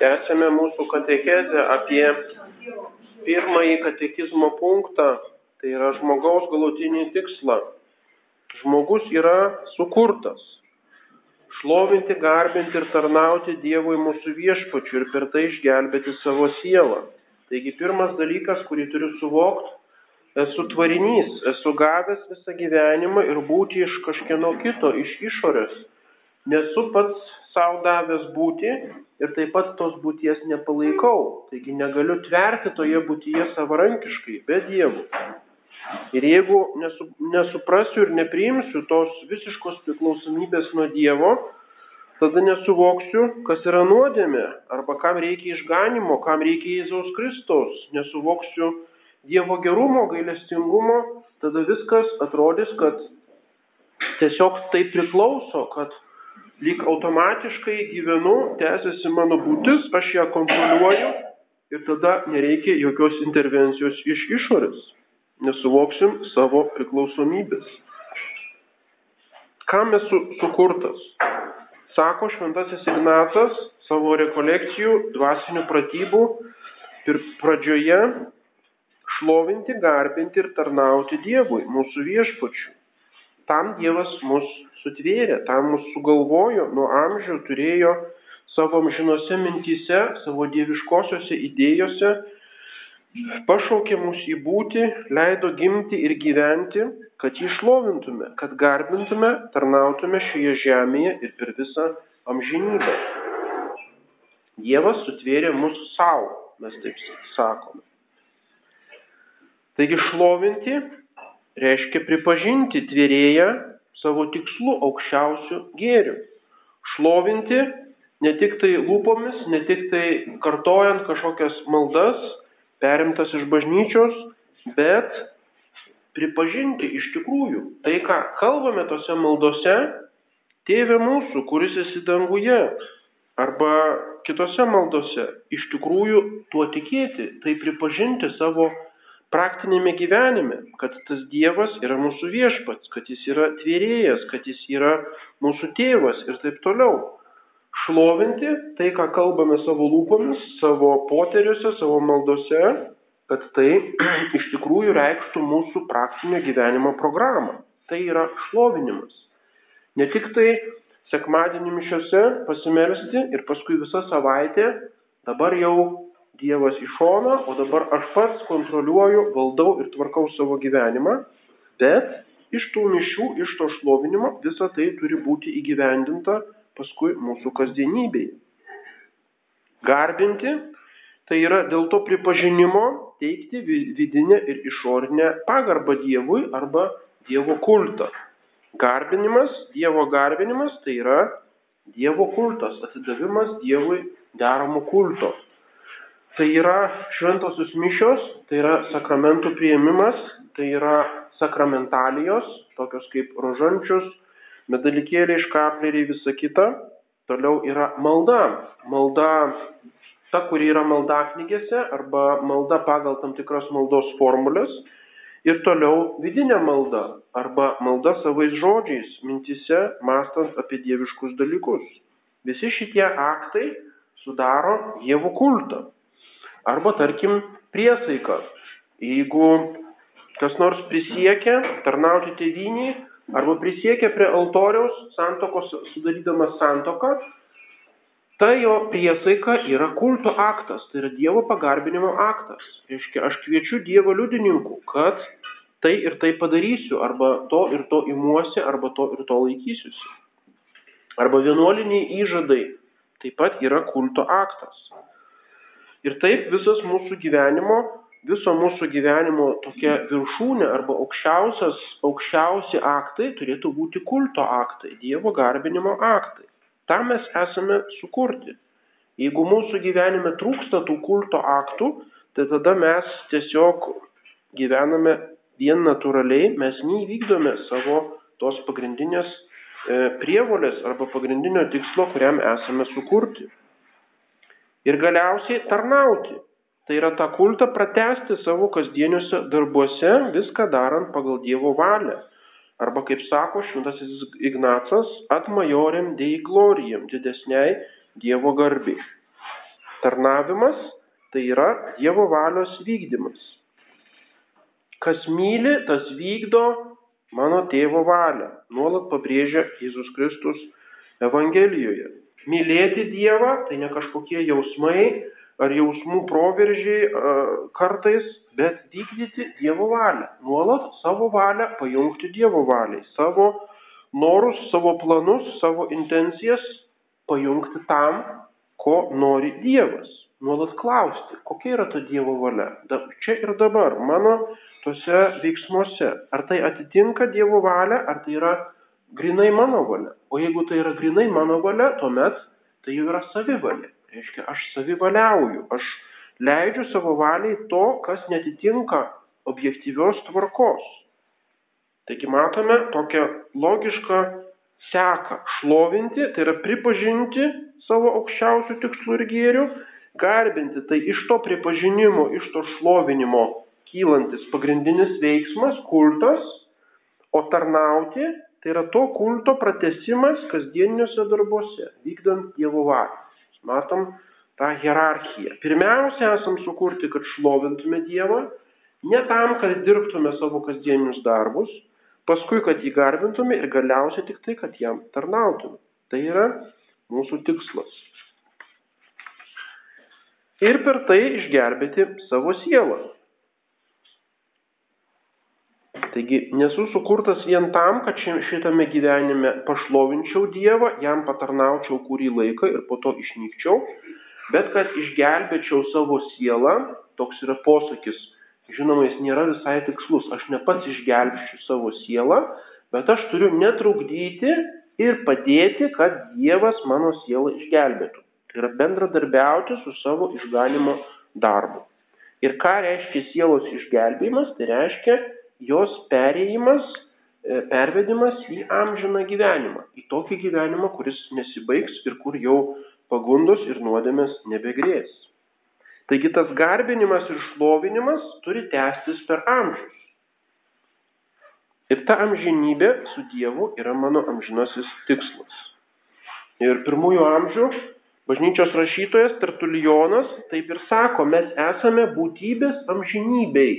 Tęsėme mūsų katechezę apie pirmąjį katekizmo punktą, tai yra žmogaus galutinį tikslą. Žmogus yra sukurtas. Šlovinti, garbinti ir tarnauti Dievui mūsų viešpačiu ir per tai išgelbėti savo sielą. Taigi pirmas dalykas, kurį turiu suvokti, esu tvarinys, esu gavęs visą gyvenimą ir būti iš kažkieno kito, iš išorės. Nesu pats savo davęs būti ir taip pat tos būties nepalaikau. Taigi negaliu tverti toje būtyje savarankiškai, be dievų. Ir jeigu nesu, nesuprasiu ir nepriimsiu tos visiškos priklausomybės nuo Dievo, tada nesuvoksiu, kas yra nuodėmė, arba kam reikia išganimo, kam reikia Jėzaus Kristaus, nesuvoksiu Dievo gerumo, gailestingumo, tada viskas atrodys, kad tiesiog tai priklauso, kad lyg automatiškai gyvenu, tęsiasi mano būtis, aš ją kontroliuoju ir tada nereikia jokios intervencijos iš išorės. Nesuvoksim savo priklausomybės. Kam esu sukurtas? Sako šventasis Ignacas savo rekolekcijų, dvasinių pratybų ir pradžioje šlovinti, garbinti ir tarnauti Dievui, mūsų viešpačiu. Tam Dievas mus sutvėrė, tam mus sugalvojo, nuo amžių turėjo savo amžinose mintyse, savo dieviškosiose idėjose, pašaukė mus į būti, leido gimti ir gyventi, kad jį šlovintume, kad garbintume, tarnautume šioje žemėje ir per visą amžinybę. Dievas sutvėrė mus savo, mes taip sakome. Taigi šlovinti reiškia pripažinti tvėrėją savo tikslu aukščiausiu gėriu. Šlovinti ne tik tai lūpomis, ne tik tai kartojant kažkokias maldas, perimtas iš bažnyčios, bet pripažinti iš tikrųjų tai, ką kalbame tose maldose, tėvė mūsų, kuris esi danguje, arba kitose maldose, iš tikrųjų tuo tikėti, tai pripažinti savo praktinėme gyvenime, kad tas Dievas yra mūsų viešpats, kad jis yra tvėrėjas, kad jis yra mūsų tėvas ir taip toliau. Šlovinti tai, ką kalbame savo lūpomis, savo poteriuose, savo maldose, kad tai iš tikrųjų reikštų mūsų praktinio gyvenimo programą. Tai yra šlovinimas. Ne tik tai sekmadienį mišiuose pasimelsti ir paskui visą savaitę, dabar jau Dievas į šoną, o dabar aš pats kontroliuoju, valdau ir tvarkau savo gyvenimą, bet iš tų mišių, iš to šlovinimo visa tai turi būti įgyvendinta paskui mūsų kasdienybėje. Garbinti tai yra dėl to pripažinimo teikti vidinę ir išorinę pagarbą Dievui arba Dievo kultą. Garbinimas, Dievo garbinimas tai yra Dievo kultas, atidavimas Dievui deramų kulto. Tai yra šventosios mišios, tai yra sakramentų prieimimas, tai yra sakramentalijos, tokios kaip rožančius, medalikėliai, škapleriai, visa kita. Toliau yra malda. Malda, ta, kuri yra malda knygėse arba malda pagal tam tikras maldos formulės. Ir toliau vidinė malda arba malda savais žodžiais, mintise, mastant apie dieviškus dalykus. Visi šitie aktai sudaro Dievo kultą. Arba tarkim priesaika. Jeigu kas nors prisiekia tarnauti tėviniai arba prisiekia prie altoriaus santokos sudarydamas santoką, ta jo priesaika yra kulto aktas, tai yra Dievo pagarbinimo aktas. Reiškia, aš kviečiu Dievo liudininkų, kad tai ir tai padarysiu, arba to ir to imuosi, arba to ir to laikysiuosi. Arba vienuoliniai įžadai taip pat yra kulto aktas. Ir taip visas mūsų gyvenimo, viso mūsų gyvenimo tokia viršūnė arba aukščiausias, aukščiausi aktai turėtų būti kulto aktai, Dievo garbinimo aktai. Tam mes esame sukurti. Jeigu mūsų gyvenime trūksta tų kulto aktų, tai tada mes tiesiog gyvename vien natūraliai, mes neįvykdome savo tos pagrindinės e, prievolės arba pagrindinio tikslo, kuriam esame sukurti. Ir galiausiai tarnauti. Tai yra tą kultą pratesti savo kasdieniuose darbuose, viską darant pagal Dievo valią. Arba kaip sako šventasis Ignacas, atmajoriam dei glorijam, didesniai Dievo garbiai. Tarnavimas tai yra Dievo valios vykdymas. Kas myli, tas vykdo mano tėvo valią. Nuolat pabrėžia Jėzus Kristus Evangelijoje. Mylėti Dievą tai ne kažkokie jausmai ar jausmų proveržiai kartais, bet vykdyti Dievo valią. Nuolat savo valią pajungti Dievo valiai. Savo norus, savo planus, savo intencijas pajungti tam, ko nori Dievas. Nuolat klausti, kokia yra ta Dievo valia. Čia ir dabar, mano tose veiksmuose. Ar tai atitinka Dievo valią, ar tai yra grinai mano valia. O jeigu tai yra grinai mano valia, tuomet tai jau yra savivalė. Reiškia, aš savivaliauju, aš leidžiu savo valiai to, kas netitinka objektyvios tvarkos. Taigi matome tokią logišką seką šlovinti, tai yra pripažinti savo aukščiausių tikslų ir gėrių, garbinti, tai iš to pripažinimo, iš to šlovinimo kylantis pagrindinis veiksmas, kultas, o tarnauti Tai yra to kulto pratesimas kasdieniniuose darbuose, vykdant Dievo valią. Matom tą hierarchiją. Pirmiausia, esam sukurti, kad šlovintume Dievą, ne tam, kad dirbtume savo kasdieninius darbus, paskui, kad jį garbintume ir galiausiai tik tai, kad jam tarnautume. Tai yra mūsų tikslas. Ir per tai išgelbėti savo sielą. Taigi nesu sukurtas vien tam, kad šitame gyvenime pašlovinčiau Dievą, jam patarnaučiau kurį laiką ir po to išnykčiau, bet kad išgelbėčiau savo sielą, toks yra posakis, žinoma, jis nėra visai tikslus, aš ne pats išgelbėčiau savo sielą, bet aš turiu netrukdyti ir padėti, kad Dievas mano sielą išgelbėtų. Tai yra bendradarbiauti su savo išganimo darbu. Ir ką reiškia sielos išgelbėjimas? Tai reiškia jos perėjimas, e, pervedimas į amžiną gyvenimą, į tokį gyvenimą, kuris nesibaigs ir kur jau pagundos ir nuodėmės nebegrės. Taigi tas garbinimas ir šlovinimas turi tęstis per amžius. Ir ta amžinybė su Dievu yra mano amžinasis tikslas. Ir pirmųjų amžių bažnyčios rašytojas Tertulijonas taip ir sako, mes esame būtybės amžinybei.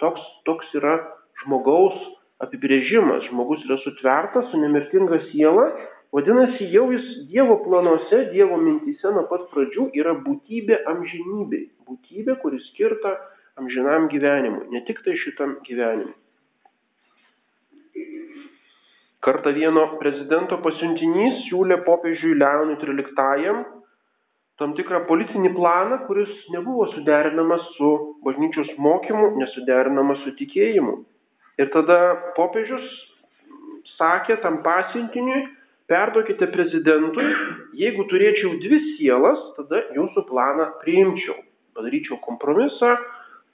Toks, toks yra žmogaus apibrėžimas. Žmogus yra sutvertas su nemirtinga siela, vadinasi, jau jis Dievo planuose, Dievo mintise nuo pat pradžių yra būtybė amžinybei. Būtybė, kuris skirta amžinam gyvenimui, ne tik tai šitam gyvenimui. Kartą vieno prezidento pasiuntinys siūlė popiežiui Leonui XIII tam tikrą politinį planą, kuris nebuvo suderinamas su bažnyčios mokymu, nesuderinamas su tikėjimu. Ir tada popiežius sakė tam pasiuntiniui, perduokite prezidentui, jeigu turėčiau dvi sielas, tada jūsų planą priimčiau. Padaryčiau kompromisą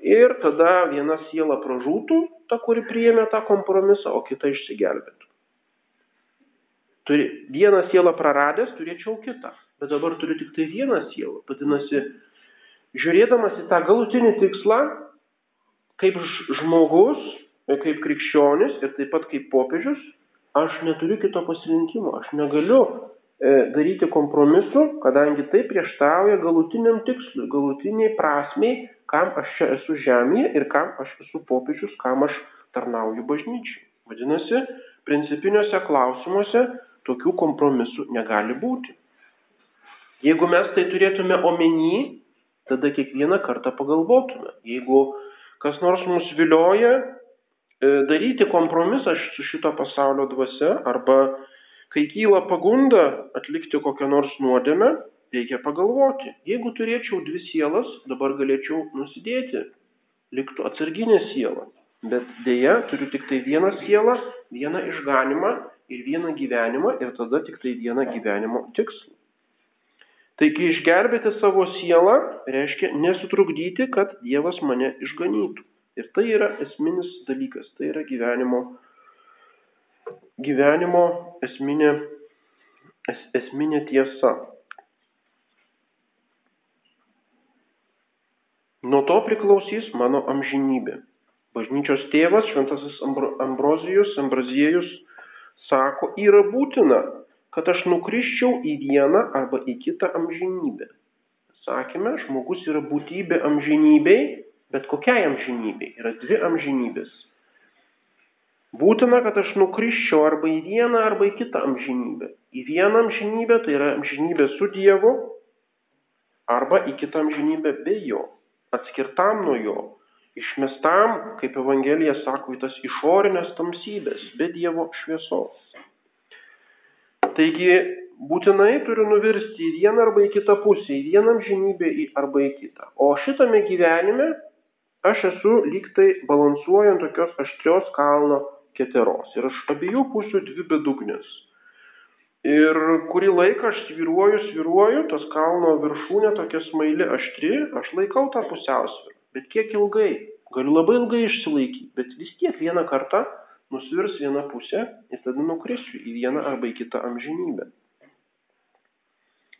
ir tada viena siela pražūtų, ta, kuri priėmė tą kompromisą, o kita išsigelbėtų. Turi, vieną sielą praradęs turėčiau kitą, bet dabar turiu tik tai vieną sielą. Vadinasi, žiūrėdamas į tą galutinį tikslą, kaip žmogus, kaip krikščionis ir taip pat kaip popiežius, aš neturiu kito pasirinkimo, aš negaliu e, daryti kompromisų, kadangi tai prieštauja galutiniam tikslui, galutiniai prasmiai, kam aš čia esu žemėje ir kam aš esu popiežius, kam aš tarnauju bažnyčiai. Vadinasi, principiniuose klausimuose tokių kompromisų negali būti. Jeigu mes tai turėtume omeny, tada kiekvieną kartą pagalvotume. Jeigu kas nors mus vilioja daryti kompromisą su šito pasaulio dvasia arba kai kyla pagunda atlikti kokią nors nuodėmę, reikia pagalvoti. Jeigu turėčiau dvi sielas, dabar galėčiau nusidėti, liktų atsarginė siela. Bet dėja, turiu tik tai vieną sielą, vieną išganimą ir vieną gyvenimą ir tada tik tai vieną gyvenimo tikslą. Taigi išgelbėti savo sielą reiškia nesutrukdyti, kad Dievas mane išganytų. Ir tai yra esminis dalykas, tai yra gyvenimo, gyvenimo esminė, es, esminė tiesa. Nuo to priklausys mano amžinybė. Bažnyčios tėvas, šventasis Ambrozijus, Ambraziejus, sako, yra būtina, kad aš nukryščiau į vieną arba į kitą amžinybę. sakėme, žmogus yra būtybė amžinybei, bet kokiai amžinybei. Yra dvi amžinybės. Būtina, kad aš nukryščiau arba į vieną, arba į kitą amžinybę. Į vieną amžinybę, tai yra amžinybė su Dievu, arba į kitą amžinybę be Jo, atskirtam nuo Jo, išmestam, kaip Evangelija sako, į tas išorinės tamsybės, be Dievo šviesos. Taigi būtinai turiu nuvirsti į vieną arba į kitą pusę, į vieną amžinybę arba į kitą. O šitame gyvenime aš esu lyg tai balansuojant tokios aštrios kalno keteros. Ir aš abiejų pusių dvi bedugnės. Ir kurį laiką aš sviruoju, sviruoju, tas kalno viršūnė tokia smaili, aštri, aš laikau tą pusiausvyrą. Bet kiek ilgai? Galiu labai ilgai išsilaikyti, bet vis tiek vieną kartą nusvirs viena pusė ir tada nukrisiu į vieną arba į kitą amžinybę.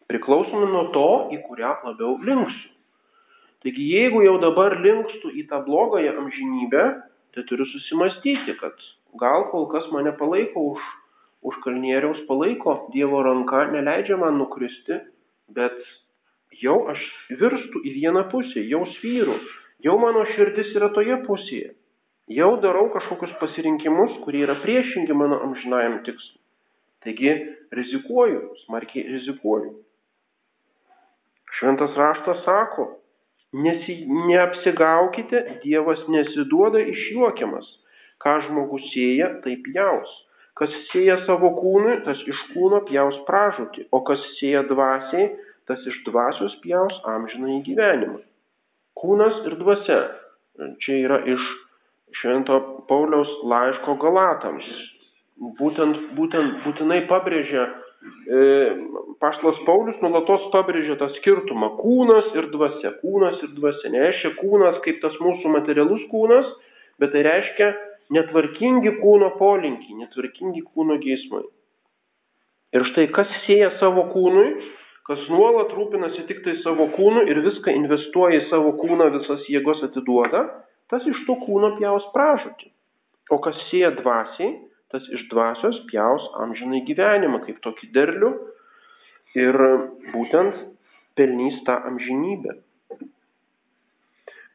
Priklausomai nuo to, į kurią labiau linksiu. Taigi jeigu jau dabar linkstu į tą blogąją amžinybę, tai turiu susimastyti, kad gal kol kas mane palaiko už, už kalnieriaus, palaiko Dievo ranka, neleidžia man nukristi, bet jau aš virstu į vieną pusę, jau svyru, jau mano širdis yra toje pusėje. Jau darau kažkokius pasirinkimus, kurie yra priešingi mano amžinajam tikslui. Taigi rizikuoju, smarkiai rizikuoju. Šventas raštas sako, nesi, neapsigaukite, Dievas nesiduoda išjuokiamas. Ką žmogus sėja, taip jaus. Kas sėja savo kūnui, tas iš kūno pjaus pražūtį, o kas sėja dvasiai, tas iš dvasios pjaus amžinai gyvenimą. Kūnas ir dvasia. Čia yra iš Švento Pauliaus laiško Galatams. Būtent, būtent, būtinai pabrėžia Paštas Paulius nulatos pabrėžia tą skirtumą kūnas ir dvasia. Kūnas ir dvasia. Nereiškia kūnas kaip tas mūsų materialus kūnas, bet tai reiškia netvarkingi kūno polinkiai, netvarkingi kūno geismai. Ir štai kas sieja savo kūnui, kas nuolat rūpinasi tik tai savo kūnu ir viską investuoja į savo kūną, visas jėgos atiduoda, tas iš to kūno pjaus pražūtį. O kas sieja dvasiai, tas iš dvasios pjaus amžinai gyvenimą kaip tokį derlių ir būtent pelnys tą amžinybę.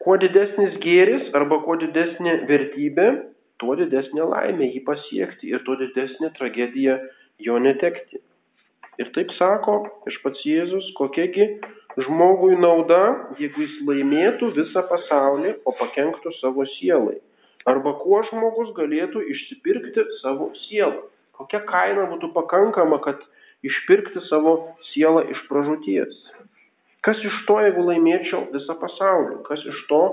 Kuo didesnis gėris arba kuo didesnė vertybė, tuo didesnė laimė jį pasiekti ir tuo didesnė tragedija jo netekti. Ir taip sako iš pats Jėzus, kokiagi žmogui nauda, jeigu jis laimėtų visą pasaulį, o pakenktų savo sielai. Arba kuo žmogus galėtų išsipirkti savo sielą. Kokia kaina būtų pakankama, kad išpirkti savo sielą iš pražūties. Kas iš to, jeigu laimėčiau visą pasaulį? Kas iš to,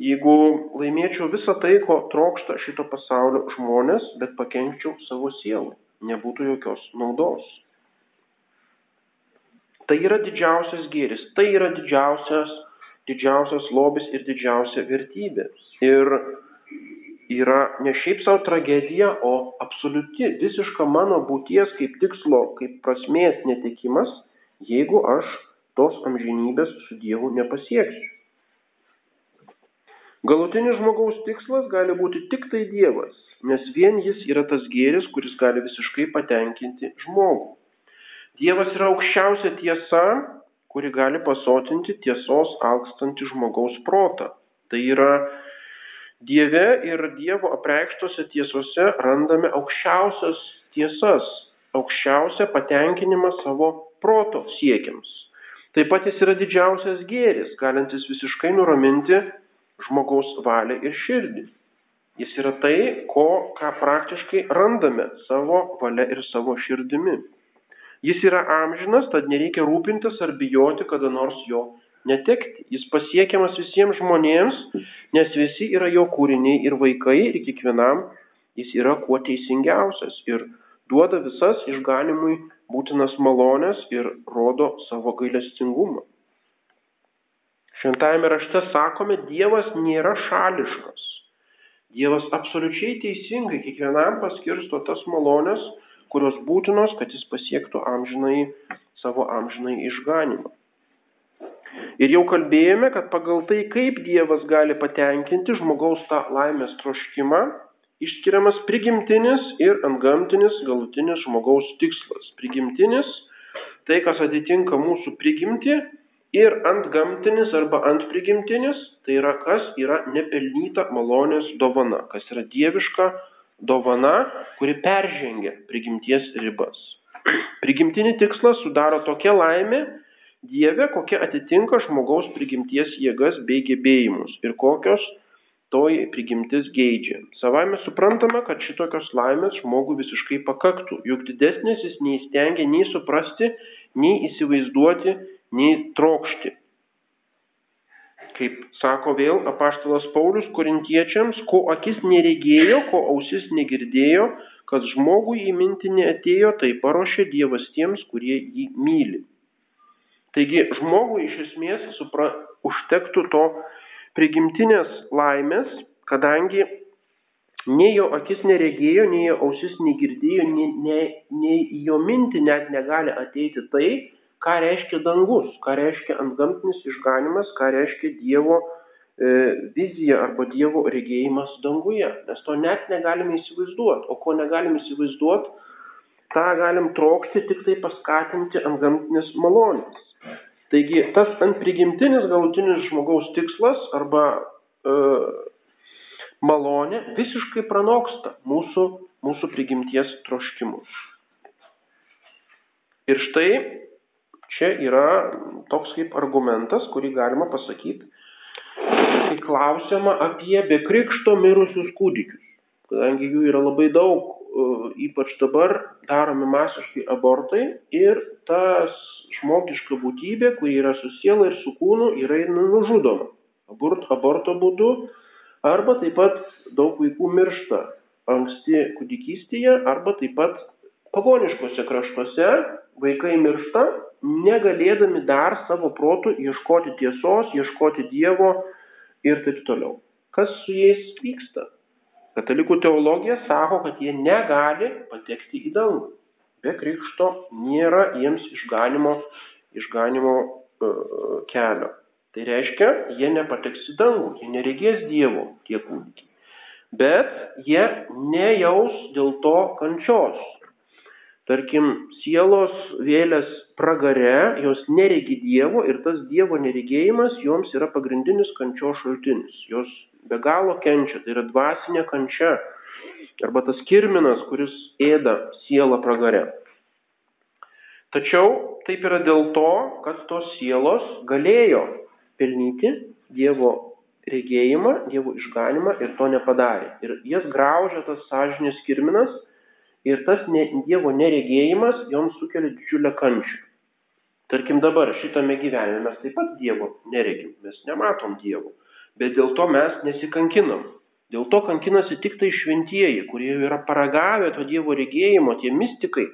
jeigu laimėčiau visą tai, ko trokšta šito pasaulio žmonės, bet pakenkčiau savo sielą? Nebūtų jokios naudos. Tai yra didžiausias gėris, tai yra didžiausias, didžiausias lobis ir didžiausia vertybė. Ir yra ne šiaip savo tragedija, o absoliuti, visiška mano būties kaip tikslo, kaip prasmės netekimas, jeigu aš tos amžinybės su Dievu nepasieksiu. Galutinis žmogaus tikslas gali būti tik tai Dievas, nes vien jis yra tas gėris, kuris gali visiškai patenkinti žmogų. Dievas yra aukščiausia tiesa, kuri gali pasotinti tiesos alkstantį žmogaus protą. Tai yra Dieve ir Dievo apreikštose tiesose randame aukščiausias tiesas, aukščiausią patenkinimą savo proto siekiams. Taip pat jis yra didžiausias gėris, galintis visiškai nuraminti žmogaus valią ir širdį. Jis yra tai, ko, ką praktiškai randame savo valia ir savo širdimi. Jis yra amžinas, tad nereikia rūpintis ar bijoti kada nors jo netekti. Jis pasiekiamas visiems žmonėms, nes visi yra jo kūriniai ir vaikai ir kiekvienam jis yra kuo teisingiausias ir duoda visas išganimui būtinas malonės ir rodo savo gailestingumą. Šventajame rašte sakome, Dievas nėra šališkas. Dievas absoliučiai teisingai kiekvienam paskirsto tas malonės, kurios būtinos, kad jis pasiektų amžinai savo amžinai išganimą. Ir jau kalbėjome, kad pagal tai, kaip Dievas gali patenkinti žmogaus tą laimės troškimą, išskiriamas prigimtinis ir antgamtinis galutinis žmogaus tikslas. Prigimtinis - tai, kas atitinka mūsų prigimtį ir antgamtinis arba antprigimtinis, tai yra kas yra nepelnyta malonės dovana, kas yra dieviška dovana, kuri peržengia prigimties ribas. Prigimtinį tikslą sudaro tokia laimė Dieve, kokia atitinka žmogaus prigimties jėgas bei gebėjimus ir kokios toji prigimtis geidžia. Savame suprantama, kad šitokios laimės žmogui visiškai pakaktų, juk didesnės jis neįstengia nei suprasti, nei įsivaizduoti, nei trokšti. Kaip sako vėl apaštalas Paulius korintiečiams, ko akis neregėjo, ko ausis negirdėjo, kad žmogui į mintį neatėjo, tai paruošė Dievas tiems, kurie jį myli. Taigi žmogui iš esmės supra, užtektų to prigimtinės laimės, kadangi nei jo akis neregėjo, nei jo ausis negirdėjo, nei, nei, nei jo minti net negali ateiti tai, ką reiškia dangus, ką reiškia antgamtinis išganimas, ką reiškia Dievo e, vizija arba Dievo regėjimas danguje. Mes to net negalime įsivaizduoti. O ko negalime įsivaizduoti, tą galim trokšti tik tai paskatinti antgamtinis malonės. Taigi tas ant prigimtinis galutinis žmogaus tikslas arba e, malonė visiškai pranoksta mūsų, mūsų prigimties troškimus. Ir štai čia yra toks kaip argumentas, kurį galima pasakyti, kai klausiama apie be krikšto mirusius kūdikius. Kadangi jų yra labai daug, ypač dabar daromi masiškai abortai ir tas žmogiška būtybė, kuri yra su siela ir su kūnu, yra nužudoma. Abort, aborto būdu arba taip pat daug vaikų miršta anksti kūdikystėje arba taip pat pagoniškose kraštuose vaikai miršta, negalėdami dar savo protų ieškoti tiesos, ieškoti Dievo ir taip toliau. Kas su jais vyksta? Katalikų teologija sako, kad jie negali patekti į dangų be krikšto nėra jiems išganimo, išganimo uh, kelio. Tai reiškia, jie nepateks į dangų, jie neregės Dievo tie kūdikiai. Bet jie nejaus dėl to kančios. Tarkim, sielos vėlės pragare, jos neregi Dievo ir tas Dievo neregėjimas joms yra pagrindinis kančios šaltinis. Jos be galo kenčia, tai yra dvasinė kančia arba tas kirminas, kuris ėda sielą pragare. Tačiau taip yra dėl to, kad tos sielos galėjo pelnyti Dievo regėjimą, Dievo išganimą ir to nepadarė. Ir jas graužia tas sąžinės kirminas ir tas ne, Dievo neregėjimas joms sukelia didžiulę kančią. Tarkim dabar šitame gyvenime mes taip pat Dievo neregim, mes nematom Dievo, bet dėl to mes nesikankinam. Dėl to kankinasi tik tai šventieji, kurie yra paragavę to Dievo regėjimo, tie mystikai.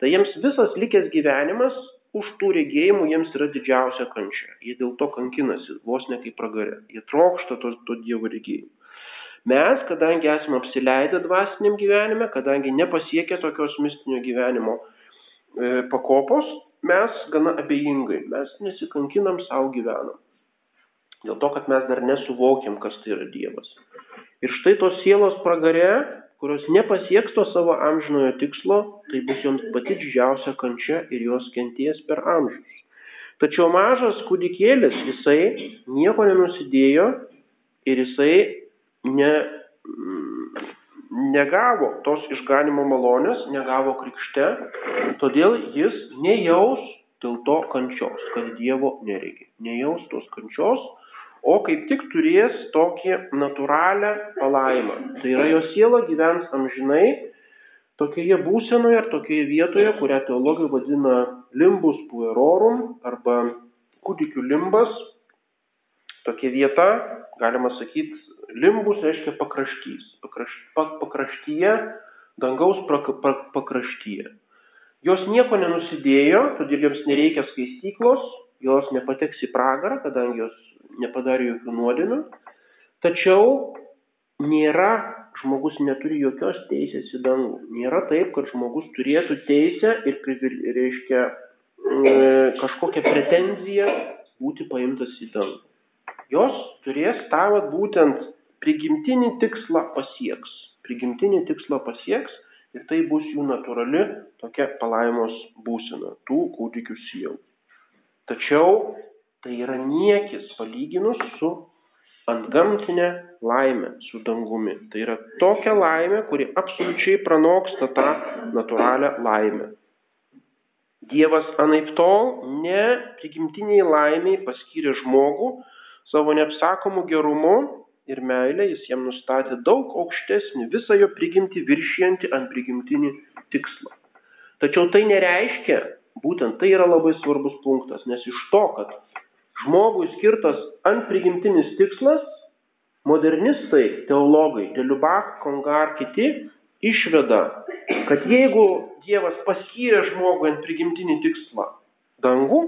Tai jiems visas likęs gyvenimas už tų regėjimų jiems yra didžiausia kančia. Jie dėl to kankinasi, vos ne kaip pragarė. Jie trokšta to, to Dievo regėjimo. Mes, kadangi esame apsileidę dvasiniam gyvenime, kadangi nepasiekę tokios mistinio gyvenimo e, pakopos, mes gana abejingai, mes nesikankinam savo gyvenam. Dėl to, kad mes dar nesuvokiam, kas tai yra Dievas. Ir štai tos sielos pragare, kurios nepasieks to savo amžinojo tikslo, tai bus joms pati didžiausia kančia ir jos kenties per amžius. Tačiau mažas kūdikėlis, jisai nieko nenusidėjo ir jisai ne, negavo tos išganimo malonės, negavo krikšte, todėl jis nejaus dėl to kančios, kad Dievo nereikia. Nejaus tos kančios, o kaip tik turės tokį natūralią palaimą. Tai yra jo siela gyvens amžinai tokioje būsenoje ar tokioje vietoje, kurią teologai vadina limbus puerorum arba kūdikių limbas. Tokia vieta, galima sakyti, limbus reiškia pakraštys. Pakraš, pakraštyje, dangaus pakraštyje. Jos nieko nenusidėjo, todėl joms nereikia skaistyklos, jos nepateks į pragarą, kadangi jos nepadarė jokių nuodėmių, tačiau nėra, žmogus neturi jokios teisės į dangų. Nėra taip, kad žmogus turėtų teisę ir, reiškia, e, kažkokią pretenziją būti paimtas į dangų. Jos turės tą būtent prigimtinį tikslą pasieks. Prigimtinį tikslą pasieks ir tai bus jų natūrali tokia palaimos būsena tų kūdikių sielų. Tačiau tai yra niekis palyginus su antgamtinė laimė, su dangumi. Tai yra tokia laimė, kuri absoliučiai pranoksta tą natūralią laimę. Dievas anaip tol ne prigimtiniai laimiai paskyrė žmogų savo neapsakomų gerumu ir meilė, jis jam nustatė daug aukštesnį, visą jo prigimtį viršijantį ant prigimtinį tikslą. Tačiau tai nereiškia, būtent tai yra labai svarbus punktas, nes iš to, kad žmogui skirtas ant prigimtinis tikslas, modernistai, teologai, Deliubach, Kongar, kiti išveda, kad jeigu Dievas paskyrė žmogui ant prigimtinį tikslą dangų,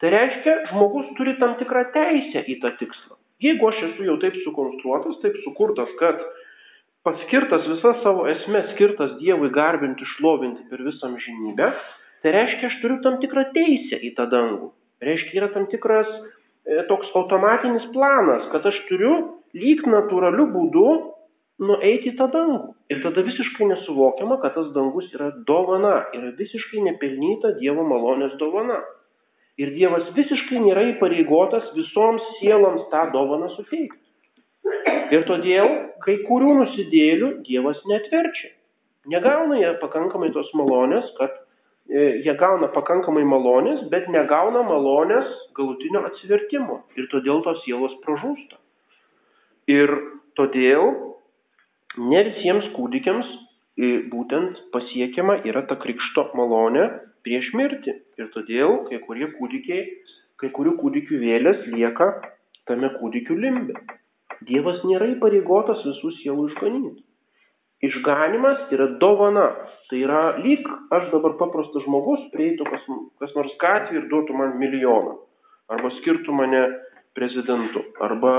tai reiškia, žmogus turi tam tikrą teisę į tą tikslą. Jeigu aš esu jau taip sukonstruotas, taip sukurtas, kad paskirtas visa savo esmė skirtas Dievui garbinti, šlovinti per visą amžinybę, tai reiškia, aš turiu tam tikrą teisę į tą dangų. Reiškia, yra tam tikras e, toks automatinis planas, kad aš turiu lyg natūraliu būdu nueiti į tą dangų. Ir tada visiškai nesuvokiama, kad tas dangus yra dovana, yra visiškai nepelnyta Dievo malonės dovana. Ir Dievas visiškai nėra įpareigotas visoms sieloms tą dovaną suteikti. Ir todėl kai kurių nusidėlių Dievas netverčia. Negauna jie pakankamai tos malonės, kad jie gauna pakankamai malonės, bet negauna malonės galutinio atsivertimo. Ir todėl tos sielos pražūsta. Ir todėl ne visiems kūdikiams e, būtent pasiekiama yra ta krikšto malonė prieš mirtį. Ir todėl kai kūdikiai, kai kurių kūdikių vėlės lieka tame kūdikių limbe. Dievas nėra įpareigotas visų sielų išganyti. Išganimas yra dovana. Tai yra lyg aš dabar paprastas žmogus prieitų kas, kas nors gatvį ir duotų man milijoną. Arba skirtų mane prezidentu. Arba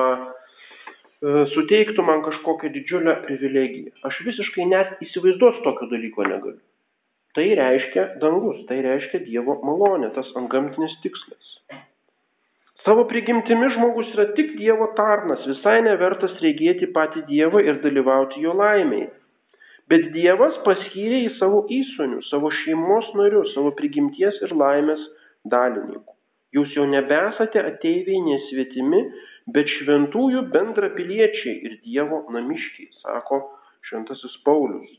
E, suteiktų man kažkokią didžiulę privilegiją. Aš visiškai net įsivaizduoti tokio dalyko negaliu. Tai reiškia dangus, tai reiškia Dievo malonė, tas antgamtinis tikslas. Savo prigimtimi žmogus yra tik Dievo tarnas, visai nevertas regėti patį Dievą ir dalyvauti jo laimėje. Bet Dievas paskyrė į savo įsonių, savo šeimos narius, savo prigimties ir laimės dalininkų. Jūs jau nebesate ateiviai nesvietimi, bet šventųjų bendrapiliečiai ir Dievo namiškiai, sako šventasis Paulius.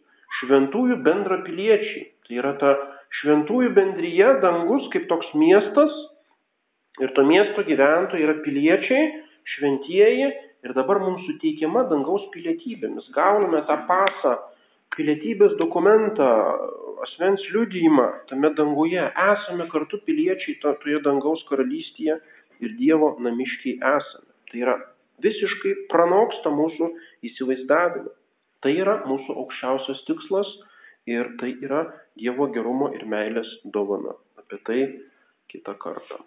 Šventųjų bendrapiliečiai. Tai yra ta šventųjų bendryje, dangus kaip toks miestas ir to miesto gyventojai yra piliečiai, šventieji ir dabar mums suteikiama dangaus pilietybė. Mes gauname tą pasą, pilietybės dokumentą, asmens liudijimą tame danguje. Esame kartu piliečiai toje dangaus karalystėje ir Dievo namiškiai esame. Tai yra visiškai pranoksta mūsų įsivaizdavimą. Tai yra mūsų aukščiausias tikslas ir tai yra Dievo gerumo ir meilės dovana. Apie tai kitą kartą.